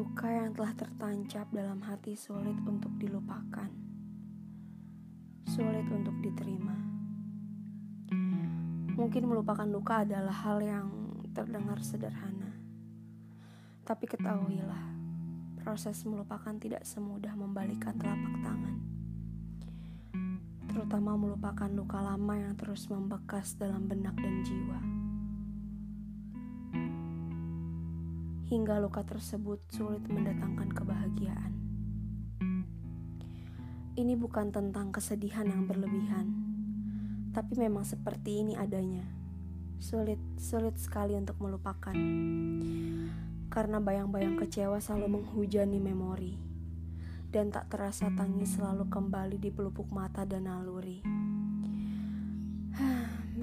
Luka yang telah tertancap dalam hati sulit untuk dilupakan, sulit untuk diterima. Mungkin melupakan luka adalah hal yang terdengar sederhana, tapi ketahuilah, proses melupakan tidak semudah membalikan telapak tangan, terutama melupakan luka lama yang terus membekas dalam benak dan jiwa. Hingga luka tersebut sulit mendatangkan kebahagiaan. Ini bukan tentang kesedihan yang berlebihan, tapi memang seperti ini adanya. Sulit, sulit sekali untuk melupakan. Karena bayang-bayang kecewa selalu menghujani memori. Dan tak terasa tangis selalu kembali di pelupuk mata dan naluri.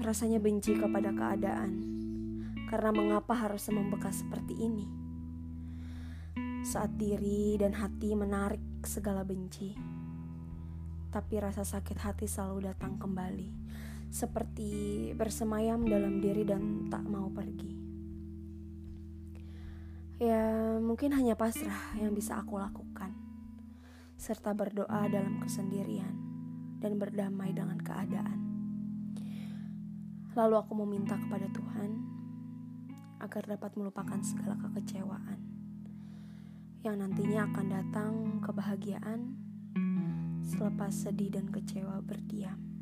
Rasanya benci kepada keadaan karena mengapa harus membekas seperti ini? Saat diri dan hati menarik segala benci, tapi rasa sakit hati selalu datang kembali, seperti bersemayam dalam diri dan tak mau pergi. Ya, mungkin hanya pasrah yang bisa aku lakukan, serta berdoa dalam kesendirian dan berdamai dengan keadaan. Lalu aku meminta kepada Tuhan agar dapat melupakan segala kekecewaan yang nantinya akan datang kebahagiaan selepas sedih dan kecewa berdiam.